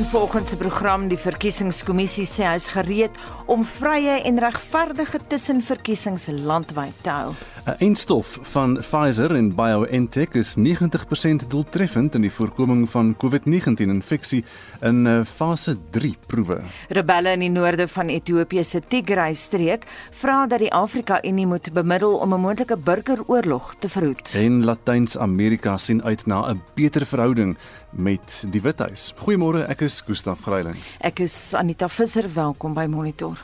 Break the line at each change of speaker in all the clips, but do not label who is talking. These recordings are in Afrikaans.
In volgens se program die verkiesingskommissie sê hy is gereed om vrye en regverdige tussenverkiesings landwyd te hou.
'n Eindstof van Pfizer en BioNTech is 90% doeltreffend in die voorkoming van COVID-19 infeksie in eh, fase 3 proewe.
Rebelle in die noorde van Ethiopië se Tigray streek vra dat die Afrika-Unie moet bemiddel om 'n moontlike burgeroorlog te verhoed.
En Latyns-Amerika sien uit na 'n beter verhouding met die Withuis. Goeiemôre, ek is Gustaf Greiling.
Ek is Anita Visser, welkom by Monitor.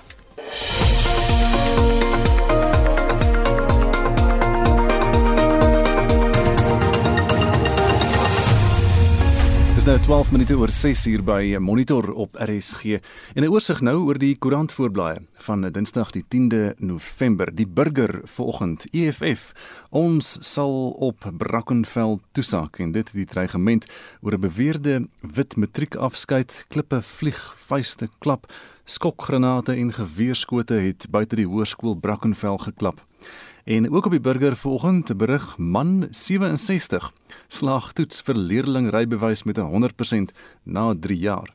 Nou 12 minute oor 6 uur by Monitor op RSG. En 'n oorsig nou oor die koerant voorblaaie van Dinsdag die 10de November. Die burger vanoggend EFF ons sal op Brackenfell toesak en dit die dreigement oor 'n beweerde wit matriekafskeid, klippe vlieg, vuiste klap, skokgranate en geweerskote het buite die hoërskool Brackenfell geklap. En ook op die burger vanoggend berig man 67 slaag toets vir leerling rybewys met 'n 100% na 3 jaar.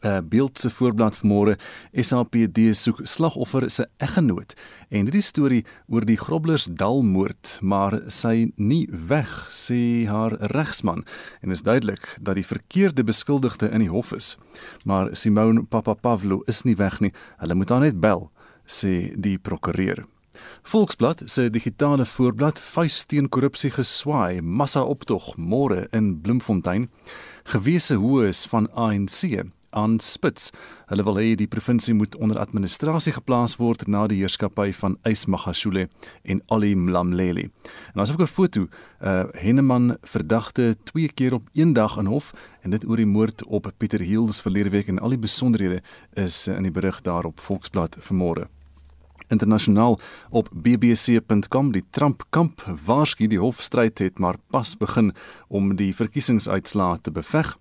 'n Beeld se voorblad vanmôre SAPD soek slagoffer se eggenoot. En hierdie storie oor die Groblersdal moord maar sy nie weg sê haar regsman. En is duidelik dat die verkeerde beskuldigde in die hof is. Maar Simone Papapavlo is nie weg nie. Hulle moet haar net bel sê die prokureur Volksblad se digitale voorblad vuis teen korrupsie geswaai, massa optog môre in Bloemfontein. Gewese hoes van ANC aan spits. Hulle wil hê die provinsie moet onder administrasie geplaas word na die heerskappy van Ys Magashule en Ali Mlamleli. En daar's ook 'n foto, uh Henneman verdagte twee keer op een dag in hof en dit oor die moord op Pieter Heels verlede week en al die besonderhede is in die berig daarop Volksblad vanmôre internasionaal op bbc.com die Trump kamp waarsku die hofstryd het maar pas begin om die verkiesingsuitslae te beveg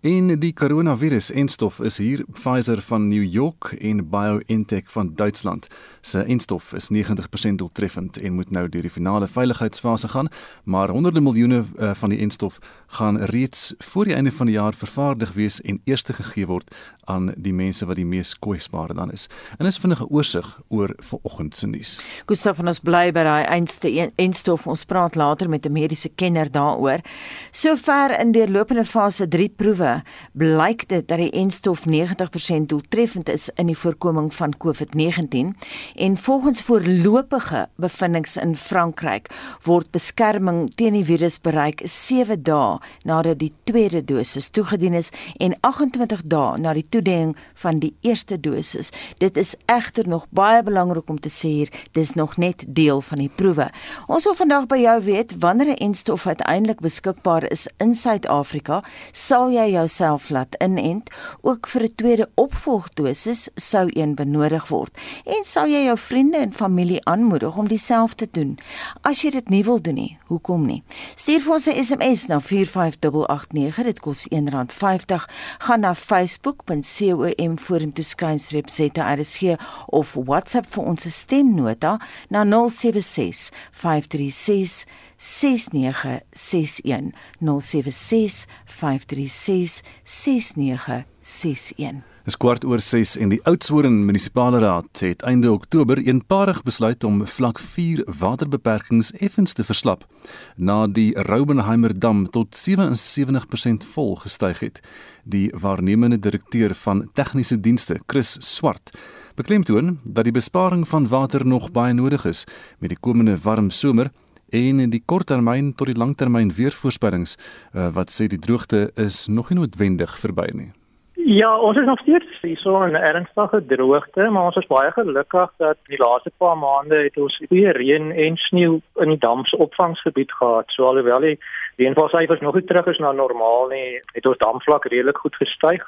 en die koronavirus enstof is hier Pfizer van New York en BioNTech van Duitsland se enstof is 90% doeltreffend en moet nou deur die finale veiligheidsfase gaan maar honderde miljoene uh, van die enstof gaan reeds voor die einde van die jaar vervaardig wees en eers gegee word aan die mense wat die mees kwesbare dan is. En is vinnige oorsig oor vanoggend se nuus.
Gustav van ons bly by daai einste enstof. Ons praat later met 'n mediese kenner daaroor. Sover in deurlopende fase 3 proewe blyk dit dat die enstof 90% doeltreffend is in die voorkoming van COVID-19 en volgens voorlopige bevindinge in Frankryk word beskerming teen die virus bereik 7 dae nadat die tweede dosis toegedien is en 28 dae na die toediening van die eerste dosis. Dit is egter nog baie belangrik om te sê hier, dis nog net deel van die proewe. Ons wil vandag by jou weet wanneer 'n enstof uiteindelik beskikbaar is in Suid-Afrika, sal jy jouself laat inent? Ook vir 'n tweede opvolgdosis sou een benodig word. En sal jy jou vriende en familie aanmoedig om dieselfde te doen? As jy dit nie wil doen nie, hoekom nie? Stuur vir ons 'n SMS na 45889, dit kos R1.50. Gaan na facebook.com vorentoe skynstreep ZRSG of WhatsApp vir ons stemnota na 076 536 6961 076 536 6961
Dis kwart oor 6 en die Oudtshoorn Munisipale Raad het einde Oktober eenparig besluit om vlak 4 waterbeperkings effens te verslap na die Roubenheimer dam tot 77% vol gestyg het. Die waarnemende direkteur van tegniese dienste, Chris Swart, beklemtoon dat die besparing van water nog baie nodig is met die komende warm somer en die korttermyn tot die langtermyn weervoorspellings uh, wat sê die droogte is nog nie noodwendig verby nie.
Ja, ons is nog steeds hierso in 'n ernstige droogte, maar ons is baie gelukkig dat die laaste paar maande het ons baie reën en sneeu in die dam se opvangsgebied gehad. So alhoewel die reënvalsyfers nog nie terug is na normaal nie, het ons damvlak redelik goed gestyg.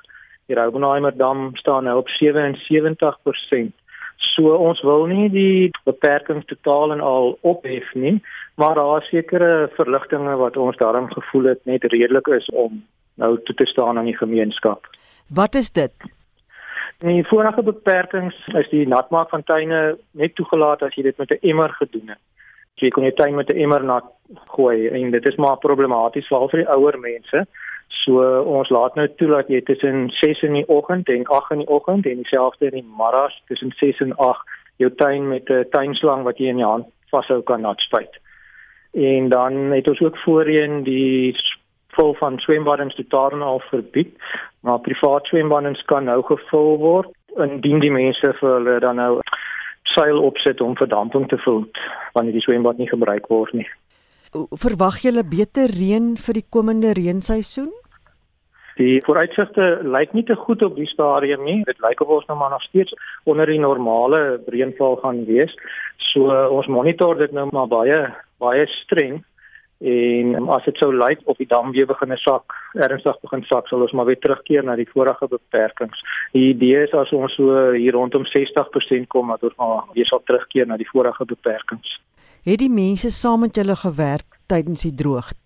Die Roubenheimer dam staan nou op 77%. So ons wil nie die beperkings totaal en al ophef nie, maar daar is sekere verligtinge wat ons daarom gevoel het net redelik is om nou toe te staan aan die gemeenskap.
Wat is dit?
Die vorige beperkings is die natmaak van tuine net toegelaat as jy dit met 'n emmer gedoen het. So jy kon jou tuin met 'n emmer nat gooi en dit is maar problematies veral vir die ouer mense. So ons laat nou toe dat jy tussen 6 in die oggend en 8 in die oggend en dieselfde in die middag tussen 6 en 8 jou tuin met 'n tuinslang wat jy in jou hand vashou kan nat spuit. En dan het ons ook voorheen die vul van swembaddens totaal en al verbied, maar privaat swembaddens kan nou gevul word indien die mense vir hulle dan nou seil opsit om verdamping te voed wanneer die swembad nie gebruik word nie.
Verwag 'n beter reën vir die komende reenseisoen?
Die vooruitsigte lyk nie te goed op die stadium nie. Dit lyk of ons nou maar nog steeds onder die normale reënval gaan wees. So uh, ons monitor dit nou maar baie baie streng en um, as dit sou lyk of die dam weer begin sak, ernstig begin sak, sal ons maar weer terugkeer na die vorige beperkings. Die idee is as ons so hier rondom 60% kom dat ons maar weer sal terugkeer na die vorige beperkings.
Het die mense saam met julle gewerk tydens die droogte?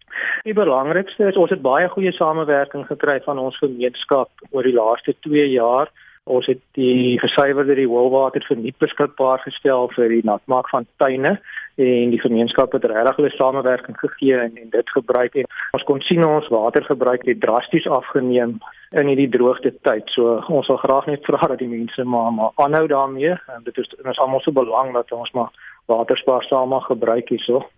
Die belangrikste is ons het baie goeie samewerking gekry van ons gemeenskap oor die laaste 2 jaar. Ons het die gesuiwerde rioolwater verniet beskikbaar gestel vir die natmaak van tuine en die gemeenskap het regtig hulle samewerking gegee en, en dit gebruik en ons kon sien ons watergebruik het drasties afgeneem in hierdie droogte tyd. So ons wil graag net vra dat die mense maar maar aanhou daarmee en dit is ons almal so belang dat ons maar waterspaarsaam mag gebruik hierso.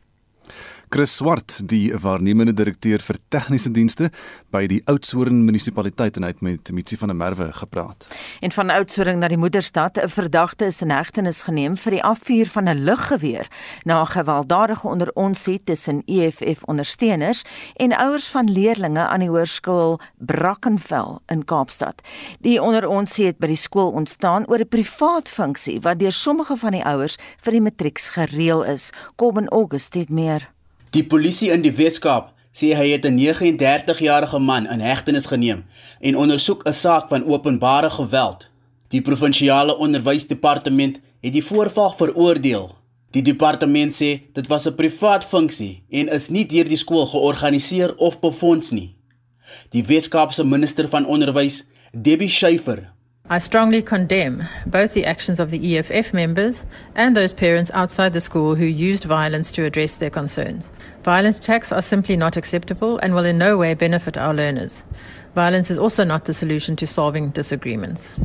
Chris Swart, die waarnemende direkteur vir tegniese dienste by die Oudtshoorn munisipaliteit en hy het met Mitsi van der Merwe gepraat.
En van Oudtshoorn na die moederstad, 'n verdagte is in hegtenis geneem vir die afvuur van 'n luggeweer na 'n gewelddadige onderonsie tussen EFF ondersteuners en ouers van leerdlinge aan die hoërskool Brackenfell in Kaapstad. Die onderonsie het by die skool ontstaan oor 'n privaat funksie wat deur sommige van die ouers vir die matrieks gereël is. Kom in Augustus het meer
Die polisie in die Weskaap sê hy het 'n 39-jarige man in hegtenis geneem en ondersoek 'n saak van openbare geweld. Die provinsiale onderwysdepartement het die voorval veroordeel. Die departement sê dit was 'n privaat funksie en is nie deur die skool georganiseer of befonds nie. Die Weskaapse minister van onderwys, Debbie Schiefer,
I strongly condemn both the actions of the EFF members and those parents outside the school who used violence to address their concerns. Violent attacks are simply not acceptable and will in no way benefit our learners. Violence is also not the solution to solving disagreements.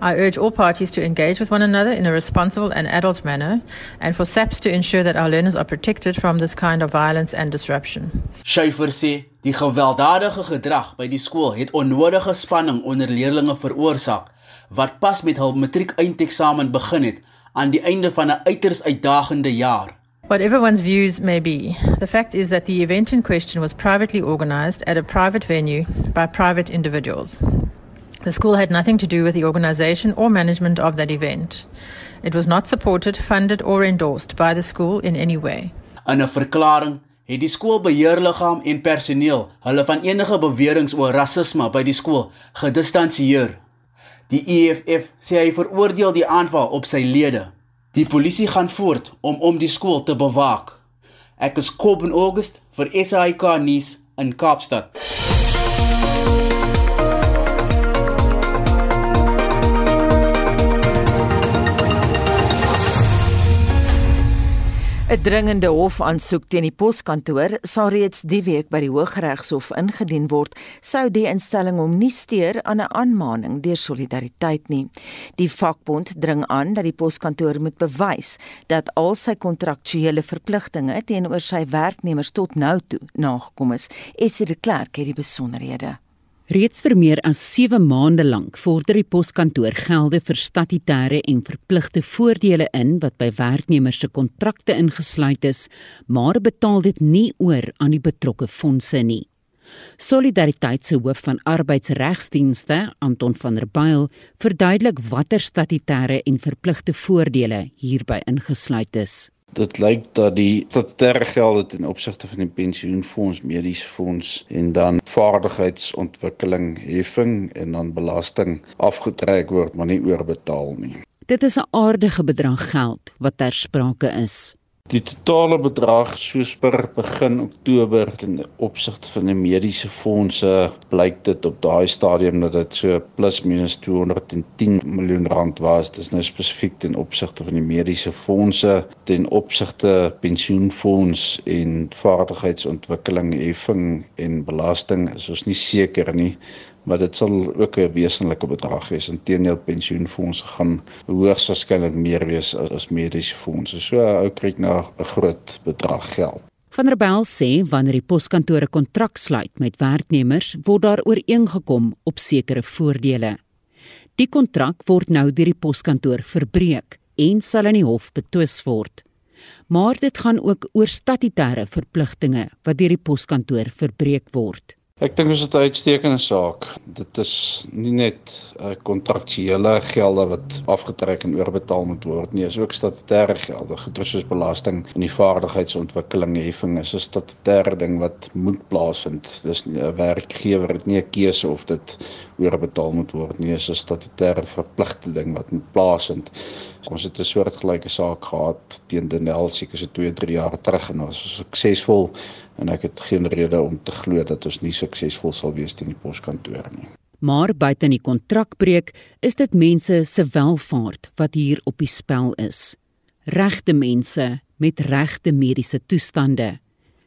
I urge all parties to engage with one another in a responsible and adult manner and for SAPs to ensure that our learners are protected from this kind of violence and disruption.
Schaefer sê die gewelddadige gedrag by die skool het onnodige spanning onder leerders veroorsaak wat pas met hul matriek eindeksamen begin het aan die einde van 'n uiters uitdagende jaar.
Whatever one's views may be, the fact is that the event in question was privately organized at a private venue by private individuals. The school had nothing to do with the organization or management of that event. It was not supported, funded, or endorsed by the school in any way.
In 'n verklaring het die skoolbeheerliggaam en personeel hulle van enige beweringe oor rasisme by die skool gedistansieer. Die EFF sê hy veroordeel die aanval op sy lede. Die polisie gaan voort om om die skool te bewaak. Ek is Kobben August vir SAK nuus in Kaapstad.
'n Dringende hofaansoek teen die poskantoor sal reeds die week by die Hooggeregshof ingedien word, sou die instelling hom nie steur aan 'n aanmaning deur solidariteit nie. Die vakbond dring aan dat die poskantoor moet bewys dat al sy kontraktuele verpligtinge teenoor sy werknemers tot nou toe nagekom is. Essie de Klerk het die besonderhede.
Reeds vir meer as 7 maande lank vorder die poskantoor gelde vir statutêre en verpligte voordele in wat by werknemers se kontrakte ingesluit is, maar betaal dit nie oor aan die betrokke fondse nie. Solidariteit se hoof van arbeidsregsdienste, Anton van der Byl, verduidelik watter statutêre en verpligte voordele hierby ingesluit is
dit lyk dat die statutêre gelde ten opsigte van die pensioenfonds, mediese fonds en dan vaardigheidsontwikkeling heffing en dan belasting afgetrek word maar nie oorbetaal nie.
Dit is 'n aardige bedrag geld wat ter sprake is.
Die totale bedrag soos per begin Oktober ten opsigte van die mediese fondse blyk dit op daai stadium dat dit so plus minus 210 miljoen rand was. Dis nou spesifiek ten opsigte van die mediese fondse, ten opsigte pensioenfonds en vaardigheidsontwikkeling heffing en belasting is ons nie seker nie maar dit sal ook 'n wesenlike bedrag wees. Inteendeel pensioenfondse gaan hoogs waarskynlik meer wees as, as mediese fondse. So ou kyk na 'n groot bedrag geld.
Van der Bijl sê wanneer die poskantore kontrak sluit met werknemers, word daar ooreengekom op sekere voordele. Die kontrak word nou deur die poskantoor verbreek en sal in die hof betwis word. Maar dit gaan ook oor statutêre verpligtinge wat deur die poskantoor verbreek word.
Ek dink dit is 'n uitstekende saak. Dit is nie net 'n uh, kontraktuele gelde wat afgetrek en oorbetaal moet word nie, is ook statutêre gelde, soos belasting en die vaardigheidsontwikkeling heffing is 'n statutêre ding wat moet plaasvind. Dis 'n werkgewer het nie 'n keuse of dit oorbetaal moet word nie, is 'n statutêre verpligte ding wat moet plaasvind. Ons het 'n soortgelyke saak gehad teen Denel seker so 2, 3 jaar terug en ons was suksesvol en ek het geen rede om te glo dat ons nie suksesvol sal wees teen die poskantoor nie.
Maar buite die kontrakbreek is dit mense se welfaart wat hier op die spel is. Regte mense met regte mediese toestande.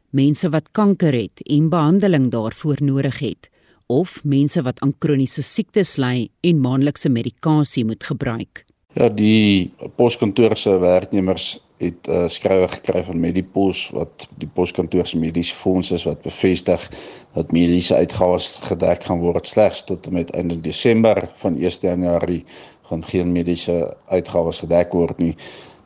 Mense wat kanker het en behandeling daarvoor nodig het of mense wat aan kroniese siektes ly en maandelikse medikasie moet gebruik.
Ja, die poskantoor se werknemers het 'n uh, skrywe gekry van Medipos wat die poskantoor se mediese fonds is wat bevestig dat mediese uitgawes gedek gaan word slegs tot en met einde Desember van 1 Januarie gaan geen mediese uitgawes gedek word nie.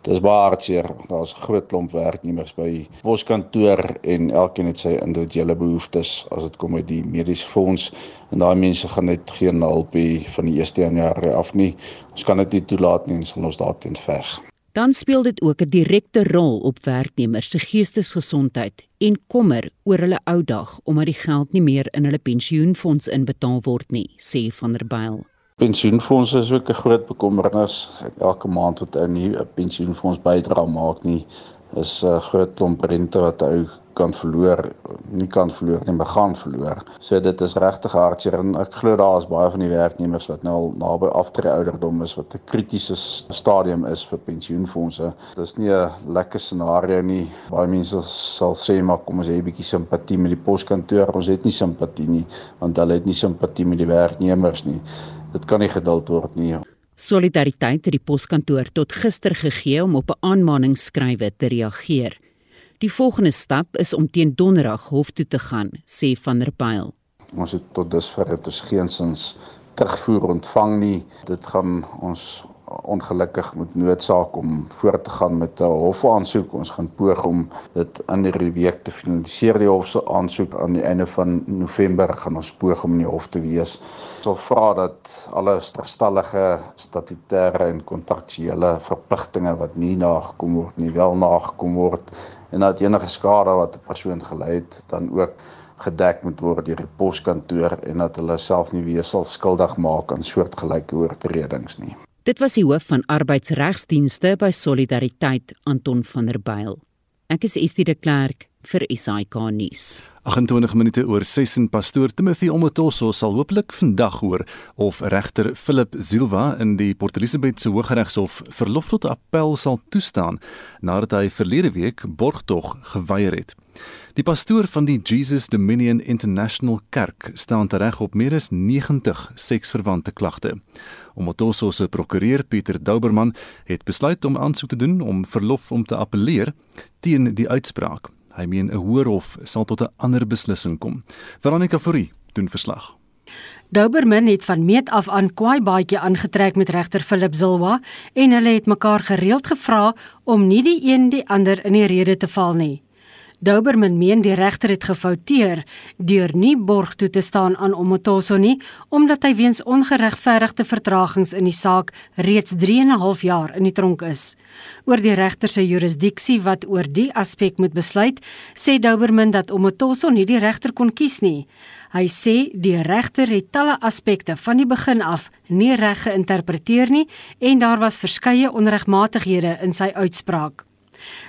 Dis baie hartseer. Daar's 'n groot klomp werknemers by poskantoor en elkeen het sy individuele behoeftes as dit kom by die mediese fonds en daai mense gaan net geen hulp hê van die 1 Januarie af nie. Ons kan dit nie toelaat nie en sal ons daarteen veg
dan speel dit ook 'n direkte rol op werknemers se geestesgesondheid en kommer oor hulle ou dag omdat die geld nie meer in hulle pensioenfonds inbetaal word nie, sê van der Byl.
Pensioenfonds is ook 'n groot bekommernis. Elke maand wat ou nie 'n pensioenfonds bydra maak nie, is 'n groot klomp rente wat ou kan verloor, nie kan verloor nie, maar gaan verloor. So dit is regtig hartseer en ek glo daar is baie van die werknemers wat nou al naby aftree ouderdom is wat 'n kritiese stadium is vir pensioenfonde. Dit is nie 'n lekker scenario nie. Baie mense sal sê maar kom ons hê 'n bietjie simpatie met die poskantoor. Ons het nie simpatie nie want hulle het nie simpatie met die werknemers nie. Dit kan nie geduld word nie.
Solidariteit het die poskantoor tot gister gegee om op 'n aanmaningsskrywe te reageer. Die volgende stap is om teen Donderdag hof toe te gaan, sê van der Pyl.
Ons het tot dusver het ons geensins terugvoer ontvang nie. Dit gaan ons ongelukkig moet noodsaak om voort te gaan met 'n hofaansoek. Ons gaan poog om dit in die week te finaliseer die hof se aansoek aan die einde van November gaan ons poog om in die hof te wees. Ons sal vra dat alle stelsellige statutêre en kontraktuele verpligtinge wat nie nagekom word nie, wel nagekom word en dat enige skade wat 'n persoon gely het dan ook gedek moet word deur die poskantoor en dat hulle self nie weer sal skuldig maak aan soortgelyke oortredings nie.
Dit was die hoof van arbeidsregsdienste by Solidariteit Anton van der Byl. Ek is Estie de Klerk vir SAK nuus.
28 minute oor 6 en pastoor Timothy Omotoso sal hopelik vandag hoor of regter Philip Silva in die Port Elizabeth se Hooggeregshof verlof tot appel sal toestaan nadat hy verlede week borgtog geweier het. Die pastoor van die Jesus Dominion International Kerk staan tereg op meer as 90 seksverwante klagte. Omotoso se prokureur Pieter Douberman het besluit om aansoek te doen om verlof om te appeleer teen die uitspraak. Hy meen 'n hoër hof sal tot 'n ander beslissing kom. Veronica Fourie doen verslag.
Douberman het van meet af aan kwaai baadjie aangetrek met regter Philip Zilwa en hulle het mekaar gereeld gevra om nie die een die ander in die rede te val nie. Douberman meen die regter het gefouteer deur nie borg toe te staan aan Omotoso nie omdat hy weens ongeregverdigde vertragings in die saak reeds 3 en 'n half jaar in die tronk is. Oor die regter se jurisdiksie wat oor die aspek moet besluit, sê Douberman dat Omotoso nie die regter kon kies nie. Hy sê die regter het talle aspekte van die begin af nie reg geïnterpreteer nie en daar was verskeie onregmatighede in sy uitspraak.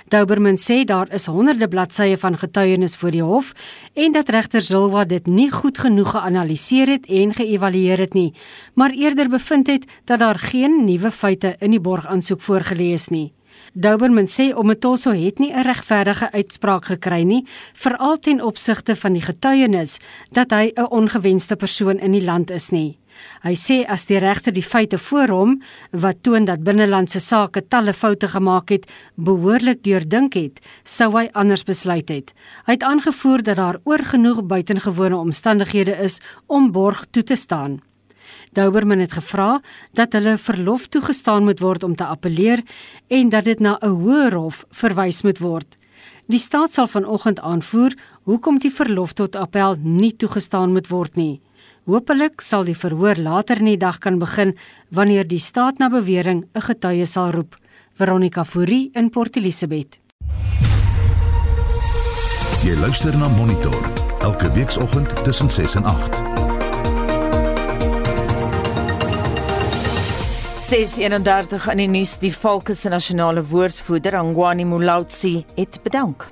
Dauberman sê daar is honderde bladsye van getuienis voor die hof en dat regter Zilwa dit nie goed genoeg geanaliseer het en geëvalueer het nie, maar eerder bevind het dat daar geen nuwe feite in die borgaansoek voorgelees nie. Dauberman sê Omatoso het nie 'n regverdige uitspraak gekry nie, veral ten opsigte van die getuienis dat hy 'n ongewenste persoon in die land is nie. Hy sê as die regter die feite voor hom wat toon dat binnelandse sake talle foute gemaak het, behoorlik deurdink het, sou hy anders besluit het. Hy het aangevoer dat daar oorgenoeg buitengewone omstandighede is om borg toe te staan. Dauberman het gevra dat hulle verlof toegestaan moet word om te appeleer en dat dit na 'n hoër hof verwys moet word. Die staat sal vanoggend aanvoer hoekom die verlof tot appel nie toegestaan moet word nie. Hoopelik sal die verhoor later in die dag kan begin wanneer die staat na bewering 'n getuie sal roep. Veronica Fourie in Port Elizabeth.
Jy luister na Monitor elke weekoggend tussen 6 en 8.
631 in die nuus die Valke se nasionale woordvoerder Angwani Mulautsi het bedank.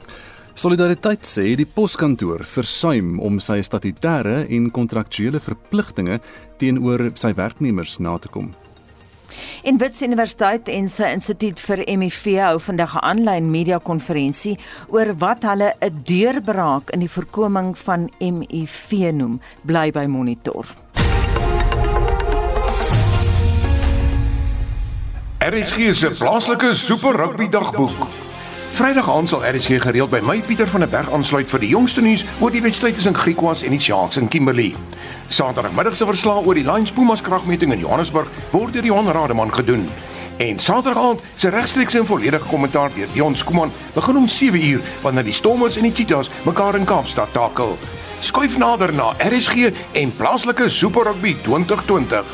Solidariteit sê die poskantoor versuim om sy statutêre en kontraktuele verpligtinge teenoor sy werknemers na te kom.
In Wits Universiteit en sy Instituut vir HIV hou vandag 'n aanlyn media konferensie oor wat hulle 'n deurbraak in die voorkoming van HIV noem, bly by monitor.
RSG se plaaslike super rugby dagboek. Vrydag aand sal RSG gereeld by my Pieter van der Berg aansluit vir die jongste nuus oor die wedstryd tussen Griquas en die Sharks in Kimberley. Saterdagmiddag se verslag oor die Lions Pumas kragmeting in Johannesburg word deur Johan Rademan gedoen. En Saterdag aand se regstreekse en volledige kommentaar deur Dion Skuman begin om 7uur wanneer die Stormers en die Cheetahs mekaar in Kaapstad takel. Skuif nader na RSG en plaaslike Super Rugby 2020.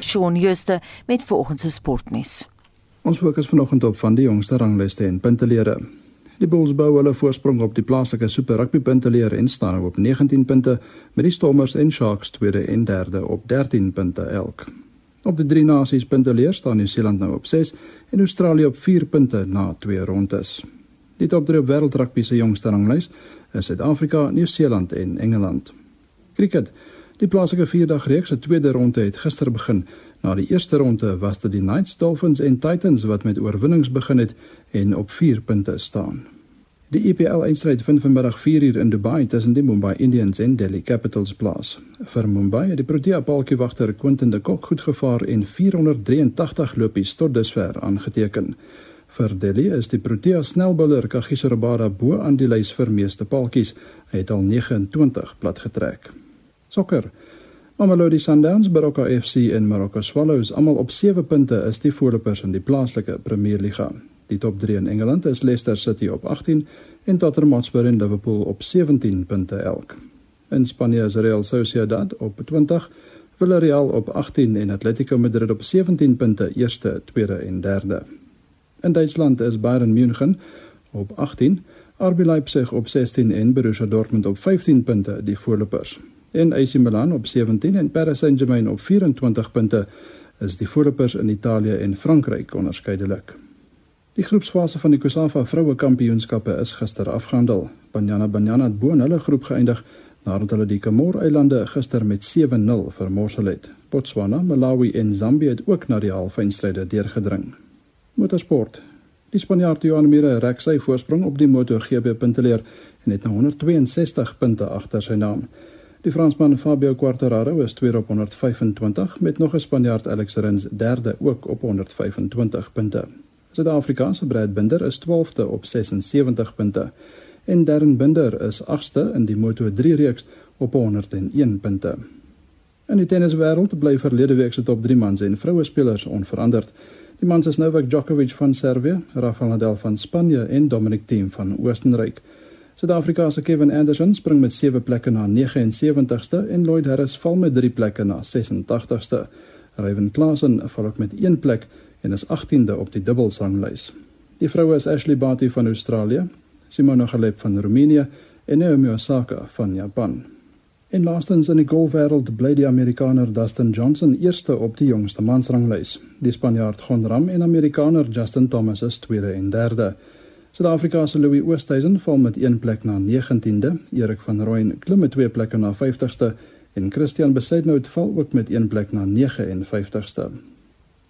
Shaun Schuster met volgens sportnuus.
Ons fokus vanoggend op van die jongste ranglyste en puntelere. Die Bulls bou hulle voorsprong op die plaaslike Super Rugby puntelere en staan op 19 punte met die Stormers en Sharks tweede en derde op 13 punte elk. Op die drie nasies puntelere staan Nieu-Seeland nou op 6 en Australië op 4 punte na twee rondes. Die top 3 op wêreldrugby se jongste ranglys is Suid-Afrika, Nieu-Seeland en Engeland. Cricket. Die plaaslike vierdag reeks se tweede ronde het gister begin Na die eerste ronde was dit die Knights, Dolphins en Titans wat met oorwinnings begin het en op 4 punte staan. Die EPL-eindstryd vind vanmiddag 4uur in Dubai tussen die Mumbai Indians en Delhi Capitals plaas. Vir Mumbai het die Protea paaltjie wagter Quentin de Kock goed gevaar en 483 lopies tot dusver aangeteken. Vir Delhi is die Protea snelbouler Kagiso Rabada bo aan die lys vir meeste paaltjies. Hy het al 29 plat getrek. Sokker Mamelodi Sundowns, Baroka FC en Marokko Swallows almal op 7 punte is die voorlopers in die plaaslike Premier Liga. Die top 3 in Engeland is Leicester City op 18 en Tottenham Hotspur en Liverpool op 17 punte elk. In Spanje is Real Sociedad op 20, Villarreal op 18 en Atletico Madrid op 17 punte eerste, tweede en derde. In Duitsland is Bayern München op 18, RB Leipzig op 16 en Borussia Dortmund op 15 punte die voorlopers en AC Milan op 17 en Paris Saint-Germain op 24 punte is die voorlopers in Italië en Frankryk onderskeidelik. Die groepsfase van die COSAFA vroue kampioenskappe is gister afgehandel. Banyana Banyana het bo in hulle groep geëindig nadat hulle die Comore-eilande gister met 7-0 vermorsel het. Botswana, Malawi en Zambië het ook na die halfeindstryde deurgedring. Motorsport. Die Spanjaard Joan Mir rek sy voorsprong op die MotoGP punteleer en het nou 162 punte agter sy naam. Die Fransman Fabio Quartararo is tweede op 125 met nog 'n Spanjaard Alex Rins derde ook op 125 punte. Suid-Afrikaanse Brad Binder is 12de op 76 punte en Darren Binder is 8ste in die Moto3 reeks op 101 punte. In die tenniswêreld bly verlede week se top 3 mans en vroue spelers onveranderd. Die mans is Novak Djokovic van Servië, Rafael Nadal van Spanje en Dominic Thiem van Oostenryk. Suid-Afrika se Kevin Anderson spring met 7 plekke na 79ste en Lloyd Harris val met 3 plekke na 86ste. Ryan Klassen val ook met 1 plek en is 18de op die dubbelsanglys. Die vroue is Ashley Barty van Australië, Simona Halep van Roemenië en Naomi Osaka van Japan. En laastens in die golfwêreld bly die Amerikaner Dustin Johnson eerste op die jongste mansranglys. Die Spanjaard Jon Ram en Amerikaner Justin Thomas is tweede en derde. Suid-Afrika se Louis Oosthuizen val met 1 plek na 19de, Erik van Rooyen klim met 2 plekke na 50ste en Christian Besaidnout val ook met 1 plek na 59ste.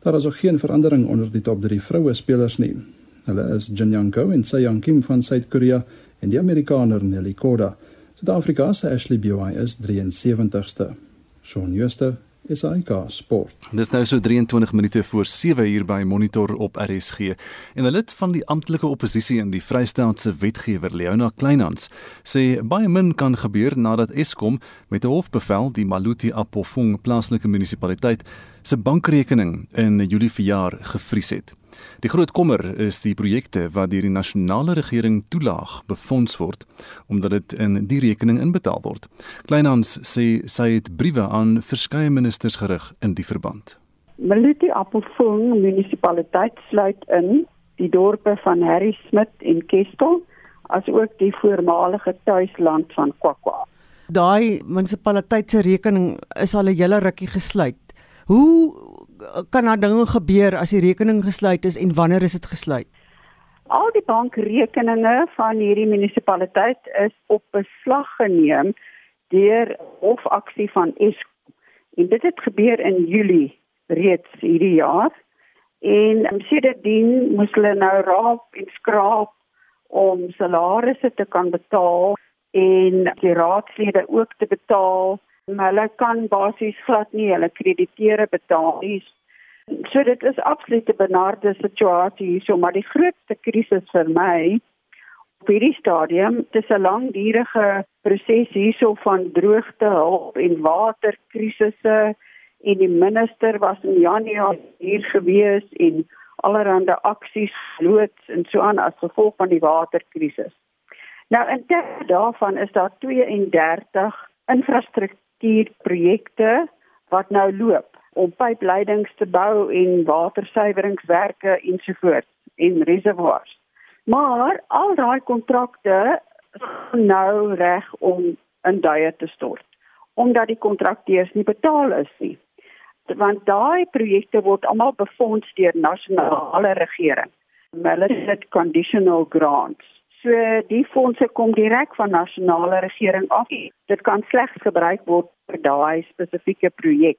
Daar is ook geen verandering onder die top 3 vroue spelers nie. Hulle is Jin Young Ko en Sei Young Kim van Suid-Korea en die Amerikaner Nelly Korda. Suid-Afrika se Ashley Buy is 73ste. Shaun Schuster is hy ka sport.
Dis nou so 23 minute voor 7 uur by Monitor op RSG. En 'n lid van die amptelike oppositie in die Vrystaatse wetgewer Leona Kleinhans sê baie min kan gebeur nadat Eskom met 'n hofbevel die Maluti Apofong plaaslike munisipaliteit se bankrekening in Julie verjaar gevries het. Die groot kommer is die projekte wat deur die nasionale regering toelaag befonds word omdat dit in die rekening inbetaal word. Kleinhans sê sy het briewe aan verskeie ministers gerig in die verband.
Maluti Appelfonds munisipaliteit sluit in die dorpe van Harry Smit en Kestel as ook die voormalige tuisland van Kwakwa.
Daai munisipaliteit se rekening is al 'n hele rukkie gesluit. Hoe kan daar dinge gebeur as die rekening gesluit is en wanneer is dit gesluit?
Al die bankrekeninge van hierdie munisipaliteit is op beslag geneem deur hofaksie van Eskom. En dit het gebeur in Julie reeds hierdie jaar. En um, sedertdien moes hulle nou raap en skraap om salarisse te kan betaal en die raadslede ook te betaal hulle kan basies glad nie hulle krediteure betaal nie. So dit is absoluut 'n benarde situasie hierso, maar die grootste krisis vir my op hierdie stadium, dis 'n langdurige proses hierso van droogte, hulp en waterkrisisse en die minister was in Januarie hier gewees en allerhande aksies loods en so aan as gevolg van die waterkrisis. Nou in terme daarvan is daar 32 infrastruktuur infrastruktuurprojekte wat nou loop om pypleidings te bou en watersuiweringswerke ensovoorts en reservoirs. Maar al daai kontrakte is nou reg om in duie te stort omdat die kontrakteurs nie betaal is nie. Want daai projekte word almal befonds deur nasionale regering. Hulle het conditional grants. So die fondse kom direk van nasionale regering af. Dit kan slegs gebruik word vir daai spesifieke projek.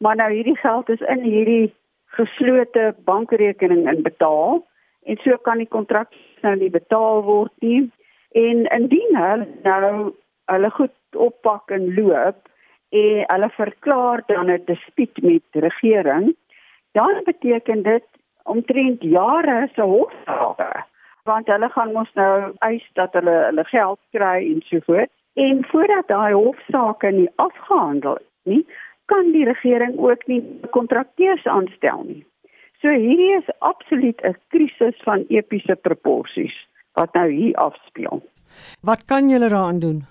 Maar nou hierdie geld is in hierdie geslote bankrekening inbetaal en so kan die kontrak nou nie betaal word nie. En indien hulle nou hulle goed oppak en loop en hulle verklaar dan 'n dispuut met die regering, dan beteken dit omtrent jare se hofsaake want hulle gaan mos nou eis dat hulle hulle geld kry en so voort. En voordat daai hofsaake nie afgehandel is nie, kan die regering ook nie kontrakteurs aanstel nie. So hierdie is absoluut 'n krisis van epiese proporsies wat nou hier afspeel.
Wat kan julle daaraan doen?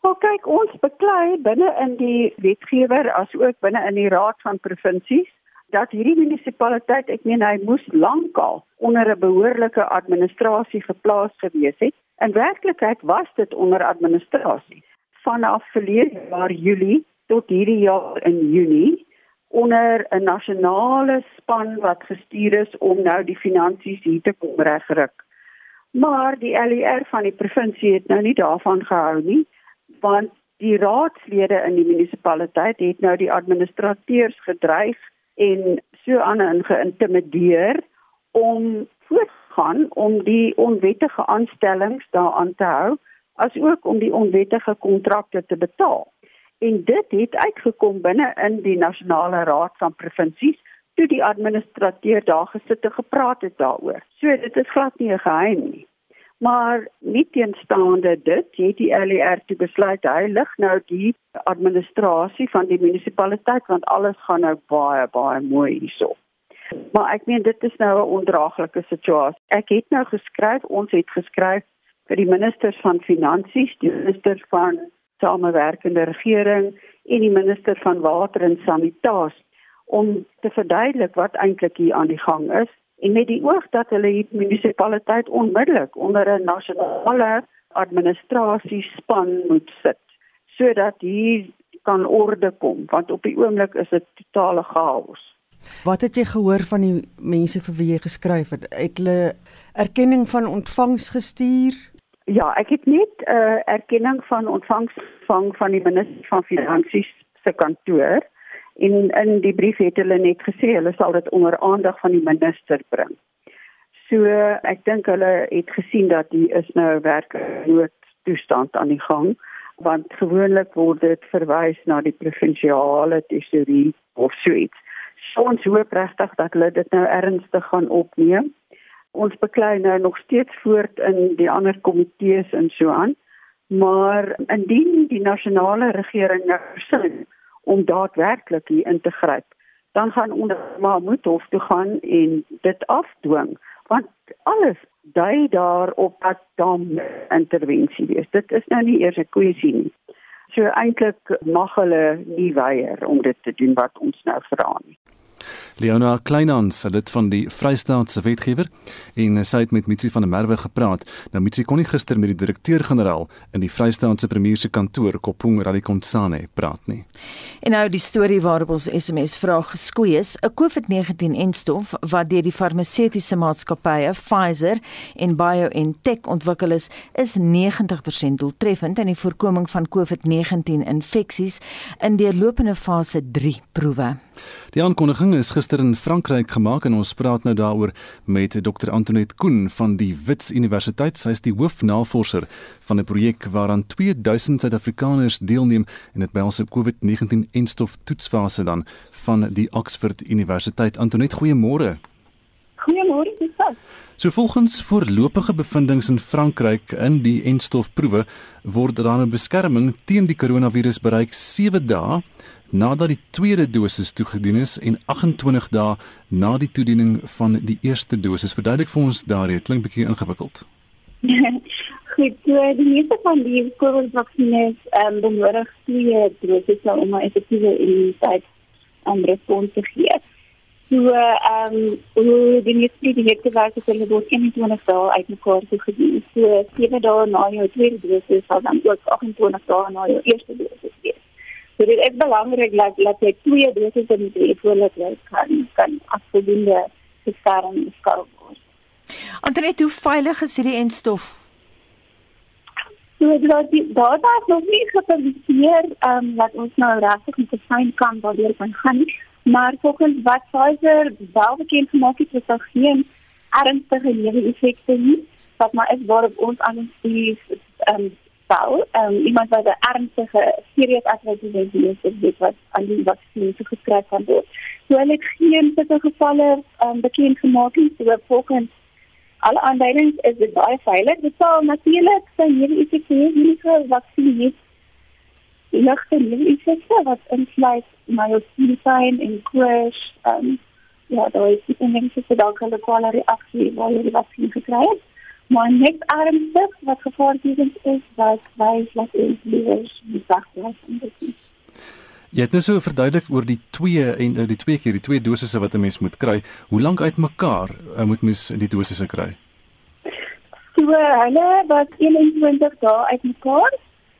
Wel kyk, ons beklei binne in die wetgewer as ook binne in die raad van provinsies dat hierdie munisipaliteit, ek meen hy moes lankal onder 'n behoorlike administrasie geplaas gewees het. In werklikheid was dit onder administrasie vanaf verlede jaar Julie tot hierdie jaar in Junie onder 'n nasionale span wat gestuur is om nou die finansies hier te kom regryk. Maar die LER van die provinsie het nou nie daarvan gehou nie, want die raadslede in die munisipaliteit het nou die administrateurs gedreig en so aan geïntimideer om voortgaan om die onwettige aanstellings daaraan te hou as ook om die onwettige kontrakte te betaal. En dit het uitgekom binne in die nasionale raad van provinsies toe die administrateur daar gesit en gepraat het daaroor. So dit is glad nie 'n geheim nie. Maar nie teenstaande dit, het die LER toe besluit hy lig nou die administrasie van die munisipaliteit want alles gaan nou baie baie mooi hierso. Maar ek meen dit is nou 'n ondraaglike situasie. Ek het nou geskryf, ons het geskryf vir die ministers van finansies, die minister van samewerkende regering en die minister van water en sanitasie om te verduidelik wat eintlik hier aan die gang is en met die oog dat hulle die munisipaliteit onmiddellik onder 'n nasionale administrasiespan moet sit sodat hier kan orde kom want op die oomblik is dit totale chaos.
Wat het jy gehoor van die mense vir wie jy geskryf het? Het hulle erkenning van ontvangs gestuur?
Ja, ek het net 'n uh, erkenning van ontvangs van van die minister van finansies se kantoor en in die brief het hulle net gesê hulle sal dit onder aandag van die minister bring. So ek dink hulle het gesien dat die is nou werkloos toestand aan die gang want gewoonlik word dit verwys na die provinsiale tesourie of suits. So ons hoop regtig dat hulle dit nou ernstig gaan opneem. Ons beklei nou nog steeds voort in die ander komitees en so aan. Maar indien die nasionale regering nou sin om daadwerklik hier in te gryp, dan gaan ons maar moet hof toe gaan en dit afdwing want alles dui daarop dat dan intervensie wees. Dit is nou nie eers 'n kwessie nie. So eintlik mag hulle nie weier om dit te doen wat ons nou vra nie.
Leona Kleinans, lid van die Vrystaatse Wetgewer, en sy het met Mitsi van der Merwe gepraat. Nou Mitsi kon nie gister met die direkteur-generaal in die Vrystaatse premier se kantoor Kopung Radikontsane praat nie.
En nou die storie waarop ons SMS vraag geskoei is, 'n COVID-19-enstof wat deur die farmaseutiese maatskappye Pfizer en BioNTech ontwikkel is, is 90% doeltreffend in die voorkoming van COVID-19-infeksies in deurlopende fase 3 proewe.
Die aankondiging is gister in Frankryk gemaak en ons praat nou daaroor met Dr Antoinette Koen van die Wits Universiteit. Sy is die hoofnavorser van 'n projek waaraan 2000 Suid-Afrikaners deelneem en dit by ons COVID-19 enstof toetsfase dan van die Oxford Universiteit. Antoinette, goeiemôre.
Goeiemôre, dis dit.
So volgens voorlopige bevindinge in Frankryk in die enstofproewe word daar 'n beskerming teen die koronavirus bereik 7 dae nadat die tweede dosis toegedien is en 28 dae na die toediening van die eerste dosis. Verduidelik vir ons daardie, klink bietjie ingewikkeld.
Goed, so die meeste van die COVID-vaksines um, benodig twee doses om 'n effektiewe immuniteit en um, respons te gee. So ehm um, hoe die meeste die hekte het hulle word 21 dae uit mekaar toegedien. So 7 dae na jou tweede dosis sal dan ook 28 dae na jou eerste dosis wees. So dit is belangrik dat dat jy twee doses van die voorlat kan kan afvoldoende beskerm skou word.
Antoinette, hoe veilig is hierdie enstof?
So dat die data is nog nie gepubliseer um wat ons nou regtig met fyn kan waardeur kan gaan nie, maar volgens wat Pfizer wel bekend gemaak het, is daar geen ernstige neeweffekte nie wat maar is waarop ons aan die um sou um, iemand wat 'n ernstige serious arthritis het wat aan die vaksin toegeskryf kan word. So hulle het geen sulke gevalle um, bekend gemaak nie. So volgens alle aanduidings is dit baie veilig. Dit sal natuurlik sy hierdie effekte enige vaksin het. Die ligte effekte wat insluit myosine en crash um, ja, daar is die se dalk hulle kwale reaksie waar jy die vaksin gekry het maar net ernstig wat gevaarlikend is wat wys dat ons die sak was en dit
Jy het nou so verduidelik oor die twee en uh, die twee keer die twee dosisse wat 'n mens moet kry. Hoe lank uitmekaar uh, moet mens die dosisse kry?
So hulle was 21 dae uitmekaar.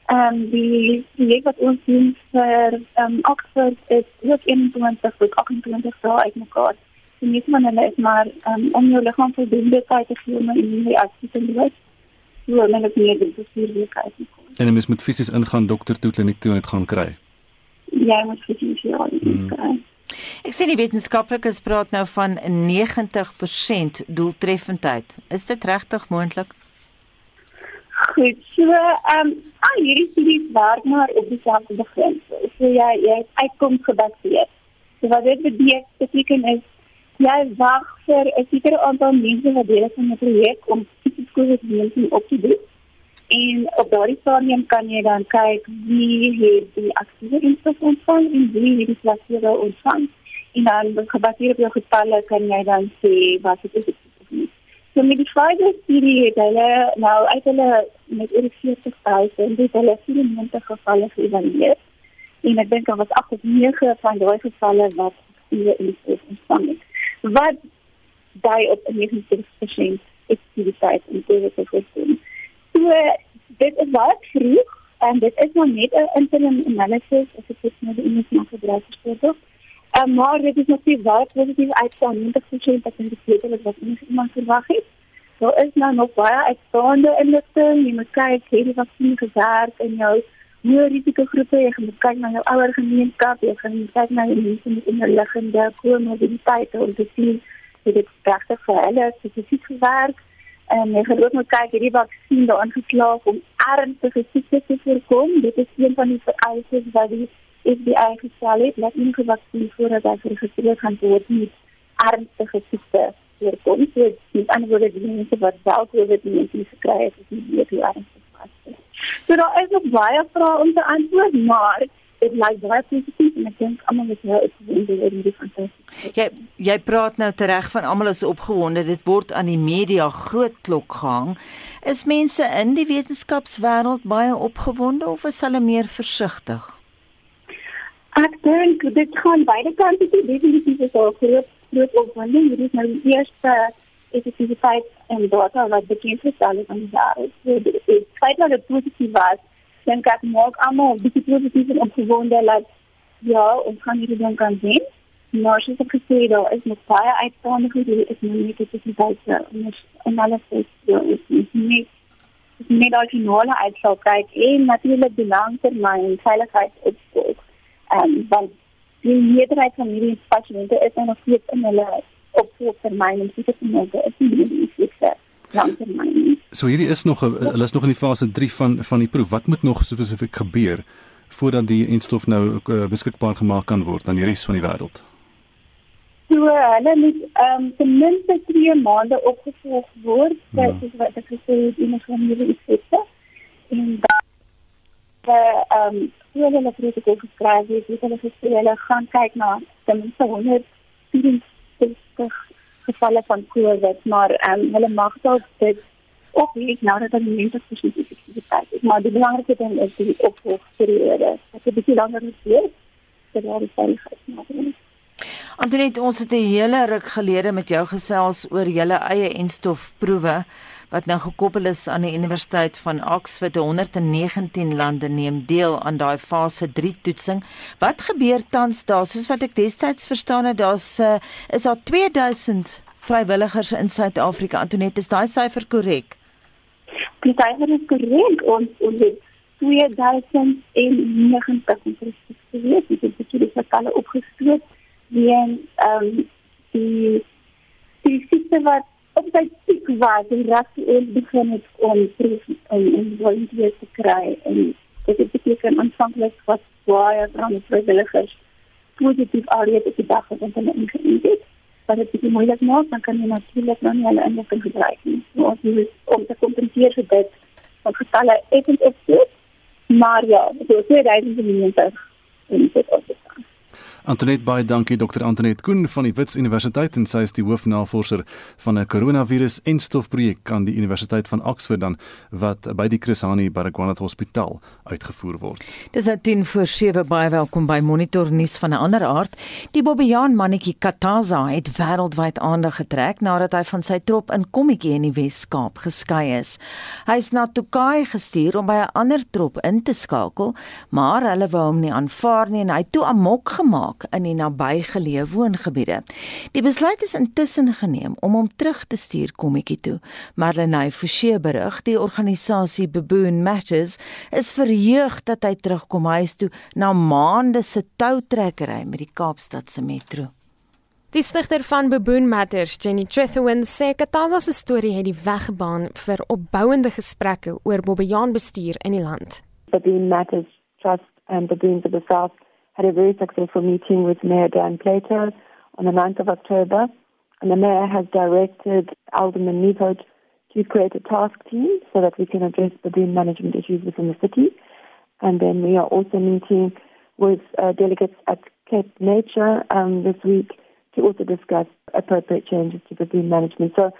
Ehm um, die die wat ons doen vir ehm um, Oxford is ook 21 tot 28 dae uitmekaar die meeste van hulle is maar um, om jou liggaam voldoende tyd te gee om in die reaksie te lewe. So dan het jy dit bestuur weer kyk.
En jy moet fisies ingaan dokter toe kliniek toe en dit gaan kry.
Ja, moet fisies ja, hmm. kry.
Ek sien die wetenskaplikes praat nou van 90% doeltreffendheid. Is dit regtig moontlik?
Goed, so ehm um, al hierdie studies werk maar op dieselfde begrens. So jy jy uitkom gebaseer. So wat dit beteken is jy wag vir 'n sekere aantal mense wat deel is van 'n projek om fisies COVID-19 op te doen. En op daardie stadium kan jy dan kyk wie het die aktiewe instof ontvang en wie het die placebo ontvang. En dan gebaseer op jou getalle kan jy dan sê wat dit is. So met die Pfizer studie het hulle nou uit hulle met oor 40.000 dit hulle 94 gevalle geëvalueer. En ek dink daar was 8 of 9 van daai gevalle wat die instof ontvang het wat daai op 'n 90% effektiwiteit in COVID te voorkom. So dit is baie vroeg En dit is nog net 'n interim analysis as ek dit nou die Engels mag gebruik vir Um, maar dit is natuurlijk wel positief uitstaan. 90% dat in de sleutel wat iemand verwacht heeft. Er is nou nog baie uitstaande inligting. Je moet kijken, heeft die vaccin gewerkt in jouw meer risicogroepen. Je moet kijken naar jouw oude gemeenschap. Je moet kijken naar je mensen met onderliggende comorbiditeit. Om te zien of dit prachtig voor hen specifiek gewerkt. En je gaat ook moet kijken, die vaccin daar aangeslagen om ernstige ziektes te voorkomen. Dit is een van die vereisten waar die FBI gestel het dat enige vaksin voordat hy geregistreer gaan word nie ernstige siekte voorkom. So met ander woorde die mense wat wel COVID-19 gekry het, is nie weet hoe ernstig is. So daar is nog baie vrae om te antwoord, maar dit lyk baie positief en ek dink almal is nou opgewonde oor hierdie fantastiese.
Jy jy praat nou tereg van almal is opgewonde. Dit word aan die media groot klok gehang. Is mense in die wetenskapswêreld baie opgewonde of is hulle meer versigtig?
Ek dink dit gaan beide kante toe definitief is al groot groot opwinding. Dit is nou die eerste effektiwiteit en data wat bekend gestel is aan die jaar. So dit feit dat dit positief was. Dink ek maak almal bietjie positief en opgewonde dat ja, ons gaan hierdie ding kan sien. Maar soos ek gesê het, daar is nog baie uitstaande goed. Dit is nou nie buite en alles is is nie net die normale uitslag kyk en natuurlik die langtermyn veiligheidsopvolg ehm um, want die meerderheid van hierdie pasiënte is nog steeds in hulle opvolgtermyn en siekte mense is nie die siekte langtermyn.
So hierdie is nog hulle is nog in die fase 3 van van die proef. Wat moet nog spesifiek gebeur voordat die enstof nou uh, beskikbaar gemaak kan word aan die res van die wêreld?
So hulle moet ehm um, ten minste 3 maande opgevolg word, ja. soos wat ek gesê het in die familie effekte. En dan ehm um, hoe hulle protokol geskryf het, het hulle gesê hulle gaan kyk na ten minste 160 gevalle van COVID, maar um, hulle mag dalk dit ook nie nou dat hulle mense gesien het. Maar die belangrikste ding is die opvolgperiode. Dit is 'n bietjie langer as dit. Dit is veilig.
Antoinette, ons het 'n hele ruk gelede met jou gesels oor julle eie enstofproewe wat nou gekoppel is aan die Universiteit van Oxford. 119 lande neem deel aan daai fase 3 toetsing. Wat gebeur tans daar? Soos wat ek destyds verstaan het, daar's uh, is daar 2000 vrywilligers in Suid-Afrika. Antoinette, is daai syfer korrek?
Die syfer is korrek. Ons ons het 2090 presies geweet. Dit is baie gevalle opgestoot. Wie ehm um, die die siekte wat op sy piek was en reg eens begin het om proef en en volunteers te kry en dit het beteken aanvanklik was baie van die vrywilligers positief alreeds op die dag het hulle ingeënt het. Maar dit is moeilik nou dan kan jy natuurlik nou nie hulle inligting gebruik nie. So ons moet om te kompenseer vir dit wat getalle effens opsit maar ja so 2090 en dit ook
Antoinette baie dankie Dr Antoinette Koen van die Wits Universiteit en sy is die hoofnavorser van 'n koronavirus en stofprojek aan die Universiteit van Oxford dan wat by die Chris Hani Baragwanath Hospitaal uitgevoer word.
Dis nou 10 voor 7 baie welkom by Monitor nuus van 'n ander aard. Die Bobbejaan mannetjie Kataza het wêreldwyd aandag getrek nadat hy van sy trop in Kommetjie in die Wes-Kaap geskei is. Hy is na Tokai gestuur om by 'n ander trop in te skakel, maar hulle wou hom nie aanvaar nie en hy toe amok gemaak maak in die nabygeleë woongebiede. Die besluit is intussen geneem om hom terug te stuur kommetjie toe. Marlenae Forsie berig, die organisasie Baboon Matters is verheug dat hy terugkom huis toe na maande se toutrekkery met die Kaapstadse metro.
Die stigter van Baboon Matters, Jenny Trethewin, sê Kataza se storie het die weg gebaan vir opbouende gesprekke oor Bobbejaan bestuur in die land.
Baboon Matters Trust and Baboons of the South had a very successful meeting with Mayor Dan Plato on the 9th of October. And the mayor has directed Alderman Nevote to create a task team so that we can address the green management issues within the city. And then we are also meeting with uh, delegates at Cape Nature um, this week to also discuss appropriate changes to the green management. So,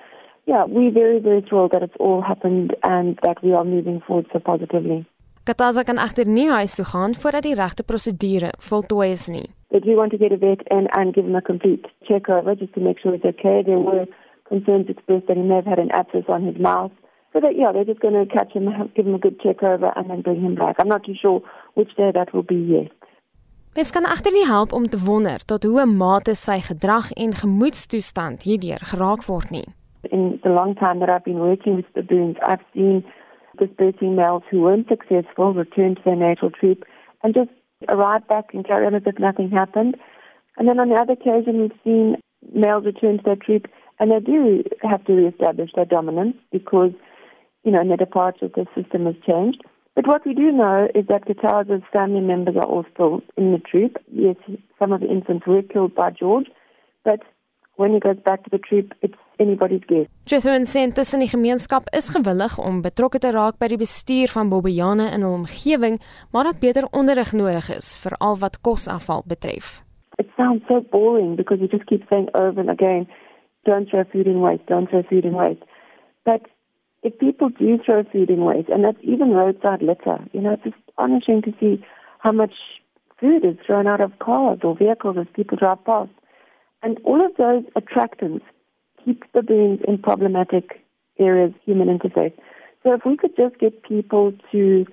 yeah, we're very, very thrilled that it's all happened and that we are moving forward so positively.
Kataza kan egter nie huis toe gaan voordat die regte prosedure voltooi is nie.
But we want to get a vet and and give him a complete check over just to make sure it's okay. There were concerns expressed that he may have had an abscess on his mouth So that, yeah, they're just going to catch him, give him a good check over, and then bring him back. I'm not too sure which day that will be yet.
Mens kan egter nie help om te wonder tot hoe mate sy gedrag en gemoedstoestand hierdeur geraak word nie.
In the long time that I've been working with baboons, I've seen dispersing males who weren't successful return to their natal troop and just arrive back and carry on as if nothing happened. And then on the other occasion, we've seen males return to their troop and they do have to reestablish their dominance because, you know, in their departure, the system has changed. But what we do know is that Katara's family members are all still in the troop. Yes, some of the infants were killed by George, but when he goes back to the troop, it's anybody's guess.
Jethroen sê tussen die gemeenskap is gewillig om betrokke te raak by die bestuur van Bobbejane in hul omgewing, maar dat beter onderrig nodig is vir al wat kosafval betref.
It sounds so boring because you just keep saying over and again, don't throw food in waste, don't throw food in waste. But if people do throw food in waste, and that's even roadside litter, you know, it's astonishing to see how much food is thrown out of cars or vehicles as people drive past. And all of those attractants keep the beings in problematic areas, human interface. So if we could just get people to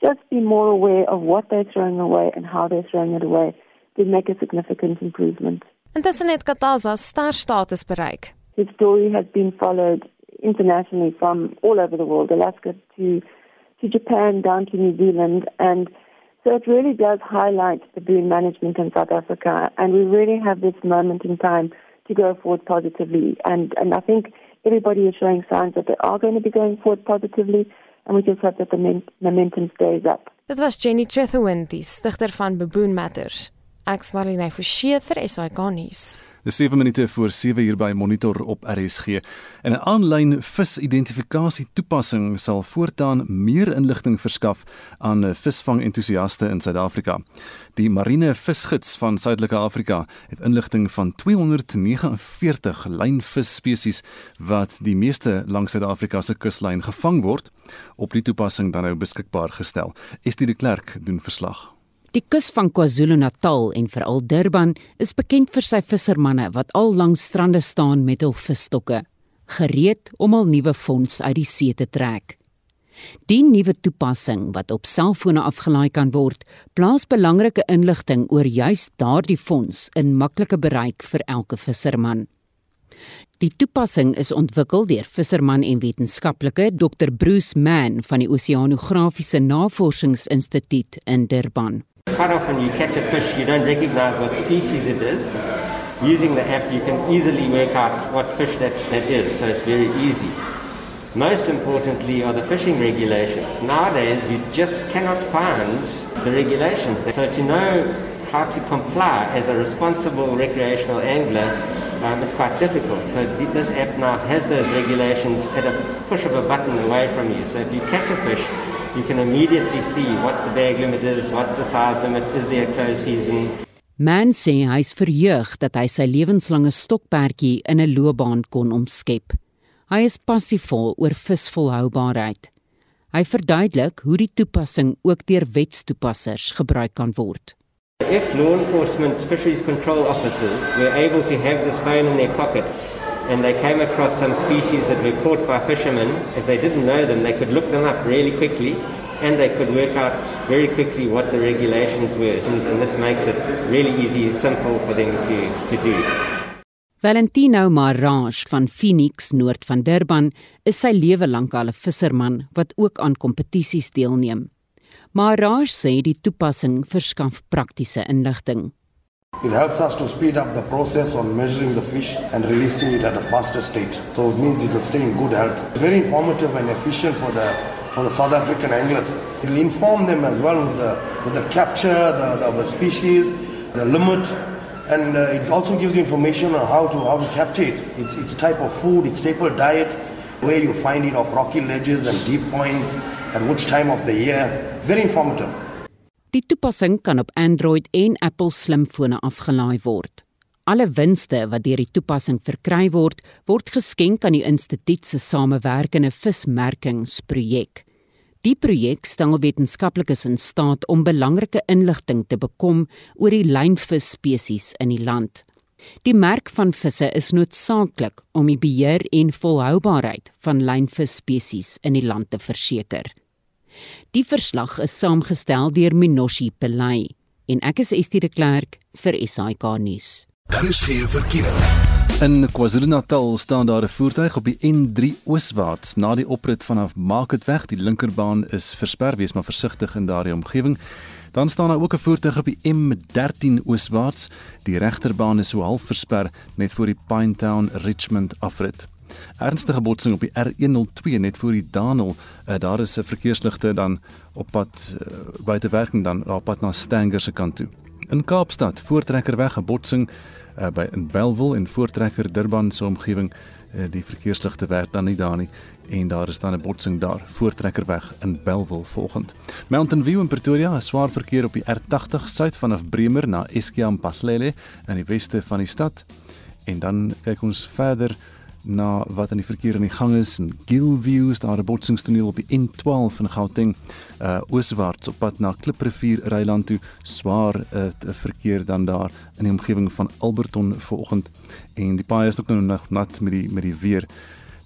just be more aware of what they're throwing away and how they're throwing it away, would make a significant improvement.
Intussen het Kataza star status bereik.
His story has been followed internationally from all over the world, Alaska to to Japan down to New Zealand, and so it really does highlight the boon management in South Africa, and we really have this moment in time to go forward positively, and and I think everybody is showing signs that they are going to be going forward positively, and we just hope that the momentum stays up.
Dit was Jenny Trethewin, die stigter van Baboon Matters. Ek's Marlene Forsie vir SAK nuus.
Dis 7 minute voor 7 uur by Monitor op RSG. En 'n aanlyn visidentifikasie toepassing sal voortaan meer inligting verskaf aan visvang entoesiaste in Suid-Afrika. Die Marine Visgids van Suidelike Afrika het inligting van 249 lynvisspesies wat die meeste langs Suid-Afrika se kuslyn gevang word, op die toepassing dan nou beskikbaar gestel. Estie de Klerk doen verslag.
Die kus van KwaZulu-Natal en veral Durban is bekend vir sy vissermanne wat al langs strande staan met hul visstokke, gereed om al nuwe fonds uit die see te trek. Die nuwe toepassing wat op selfone afgelaai kan word, plaas belangrike inligting oor juis daardie fonds in maklike bereik vir elke visserman. Die toepassing is ontwikkel deur visserman en wetenskaplike Dr Bruce Mann van die Oseanografiese Navorsingsinstituut in Durban.
Quite often you catch a fish, you don't recognize what species it is. Using the app, you can easily work out what fish that, that is, so it's very easy. Most importantly are the fishing regulations. Nowadays, you just cannot find the regulations. So to know how to comply as a responsible recreational angler, um, it's quite difficult. So this app now has those regulations at a push of a button away from you. So if you catch a fish, you can immediately see what the bag limit is, what the size limit is there close season.
Man sê hy's verheug dat hy sy lewenslange stokperdjie in 'n loopbaan kon omskep. Hy is passievol oor visvolhoubaarheid. Hy verduidelik hoe die toepassing ook deur wetstoepassers gebruik kan word.
If law enforcement fisheries control officers were able to have this phone in their pocket and they came across some species that were caught by fishermen, if they didn't know them, they could look them up really quickly and they could work out very quickly what the regulations were. And this makes it really easy and simple for them to, to do.
Valentino Marange van Phoenix noord van Durban is sy lewe lank al 'n visserman wat ook aan kompetisies deelneem. Marange sê die toepassing verskaf praktiese inligting.
It helps us to speed up the process on measuring the fish and releasing it at a faster state. So it means it will stay in good health. Very informative and efficient for the for the South African anglers. It will inform them as well with the with the capture, the, the, the species, the limit, and uh, it also gives you information on how to how to capture it. Its its type of food, its staple diet, where you find it off rocky ledges and deep points, at which time of the year. Very informative.
Die toepassing kan op Android en Apple slimfone afgelaai word. Alle winste wat deur die toepassing verkry word, word geskenk aan die instituut se samewerkende vismerkingsprojek. Die projek stel wetenskaplikes in staat om belangrike inligting te bekom oor die lynvis spesies in die land. Die merk van visse is noodsaaklik om die beheer en volhoubaarheid van lynvisspesies in die land te verseker. Die verslag is saamgestel deur Minoshi Pelay en ek is Estie de Klerk vir SAK nuus.
Daar is geen verkeer.
In KwaZulu-Natal staan daar 'n voertuig op die N3 ooswaarts na die oprit vanaf Marketweg. Die linkerbaan is versper, wees maar versigtig in daardie omgewing. Dan staan daar ook 'n voertuig op die M13 ooswaarts. Die regterbaan is so half versper net voor die Pinetown Richmond afrit. Ernstige botsing op die R102 net voor die Danel. Uh, daar is 'n verkeersligte dan op pad uh, buite werking dan op pad na Stanger se kant toe. In Kaapstad, voortrekkerweg 'n botsing uh, by in Belwel en voortrekker Durban se omgewing. Uh, die verkeersligte werk dan nie daar nie en daar is dan 'n botsing daar voortrekkerweg in Belwel volgend. Mountain View in Pretoria, swaar verkeer op die R80 suid vanaf Bremer na Eskiam Paslele in die weste van die stad. En dan kyk ons verder na wat aan die verkeer in die gang is. In Gilview is daar 'n botsingstoneel op die N12 in Gauteng uh ooswaarts op pad na Kliprivier Ryland toe. Swaar uh, verkeer dan daar in die omgewing van Alberton vanoggend. En die paai is ook nou nog nat met die met die weer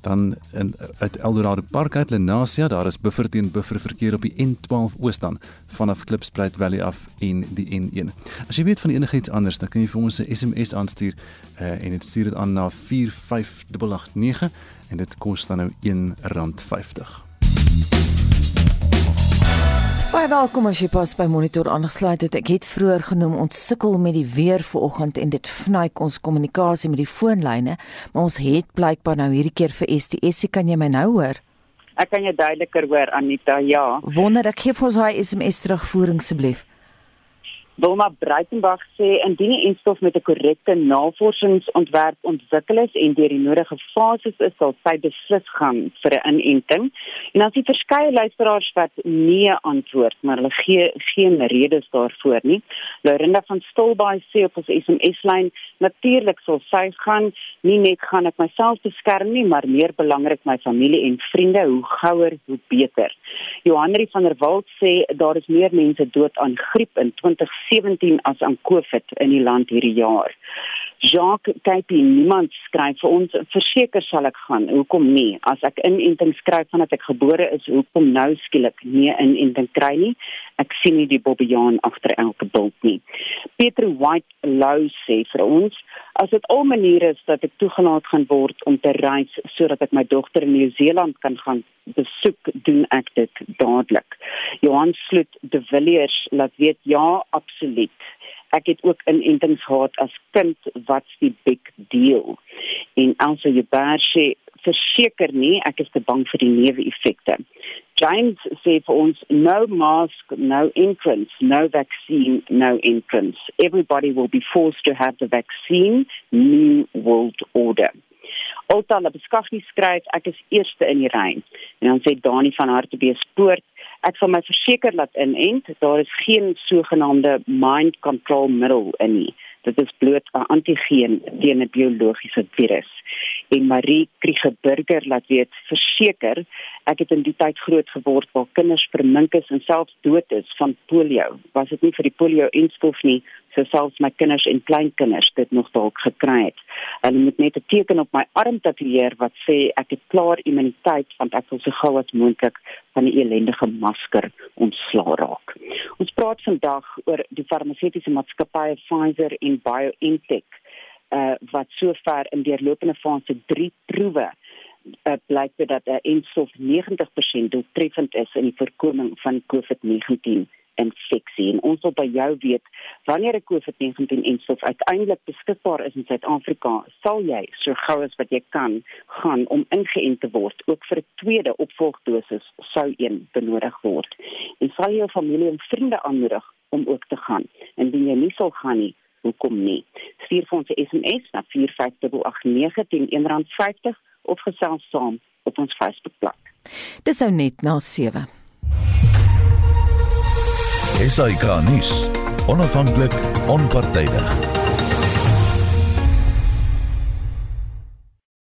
dan in uit Eldorado Park uit Lenasia. Daar is buffer teen buffer verkeer op die N12 oos dan vanaf Klipspruit Valley af en die N1 as jy weet van enigiets anders dan kan jy vir ons 'n SMS aanstuur uh, en dit stuur dit aan na 45889 en dit kos dan nou R1.50
Baie welkom as jy pas by Monitor aangesluit het. Ek het vroeër genoem ons sukkel met die weer vanoggend en dit vnuik ons kommunikasie met die foonlyne, maar ons het blykbaar nou hierdie keer vir STS. Kan jy my nou hoor?
Ek kan jou duideliker hoor Anita. Ja.
Wonder ek gee vir ons daai SMS terugvoering asseblief.
Wilma Breitenberg sê indien die enstof met 'n korrekte navorsingsontwerp ontwikkel is en deur die nodige fases is, sal sy beslis gaan vir 'n inenting. En as die verskeie luisteraars wat nee antwoord, maar hulle gee geen redes daarvoor nie. Lorinda van Stilbaai sê op ons SMS-lyn natuurlik sal sy gaan, nie net gaan ek myself beskerm nie, maar meer belangrik my familie en vriende, hoe gouer hoe beter. Johanri van der Walt sê daar is meer mense dood aan griep in 20 17 as aan COVID in die land hierdie jaar. Jacques kyk niemand skryf vir ons verseker sal ek gaan. Hoekom nie? As ek inenting skryf vandat ek gebore is, hoekom nou skielik nie inenting kry nie? Ek sien nie die bobbejaan agter elke bult nie. Peter White Lou sê vir ons, as dit al maniere is dat ek toegelaat gaan word om te reis sodat ek my dogter in Nieu-Seeland kan gaan besoek, doen ek dit dadelik. Johan Sloot de Villiers laat weet ja, absoluut ek het ook inentings gehad as kind wat's die big deal en also jy baie verseker nie ek is te bang vir die neeweffekte. James sê vir ons no mask no entrance no vaccine no entrance. Everybody will be forced to have the vaccine. New world order Alta la beskafnie skryf ek is eerste in die ry en dan sê Dani van Hartbeespoort ek sal my verseker laat inent. Daar is geen sogenaamde mind control middel in nie. Dit is bloot 'n antigeen teen 'n biologiese virus en Marie Kriegeburger laat weet verseker ek het in die tyd groot geword waar kinders vermink is en selfs dood is van polio was dit nie vir die polio enstof nie so selfs my kinders en kleinkinders dit nog dalk gekry het. Hulle moet net 'n teken op my arm tatoeëer wat sê ek het klaar immuniteit want ek wil so gou as moontlik van die elendige masker ontslaa raak. Ons praat vandag oor die farmaseutiese maatskappye Pfizer en BioNTech uh, wat sover in deurlopende fase 3 proewe uh, blyk dat 'n enstof 90% doeltreffend is in die voorkoming van COVID-19 infeksie. En ons wil by jou weet wanneer 'n COVID-19 enstof uiteindelik beskikbaar is in Suid-Afrika, sal jy so gou as wat jy kan gaan om ingeënt te word, ook vir 'n tweede opvolgdosis sou een benodig word. En sal jy jou familie en vriende aanmoedig om ook te gaan. Indien jy nie sal gaan nie, hoekom nie? Stuur vir ons 'n SMS na 45889 teen R1.50 of gesels saam op ons Facebookblad.
Dis nou net na 7.
SAK nuus. Onafhanklik, onpartydig.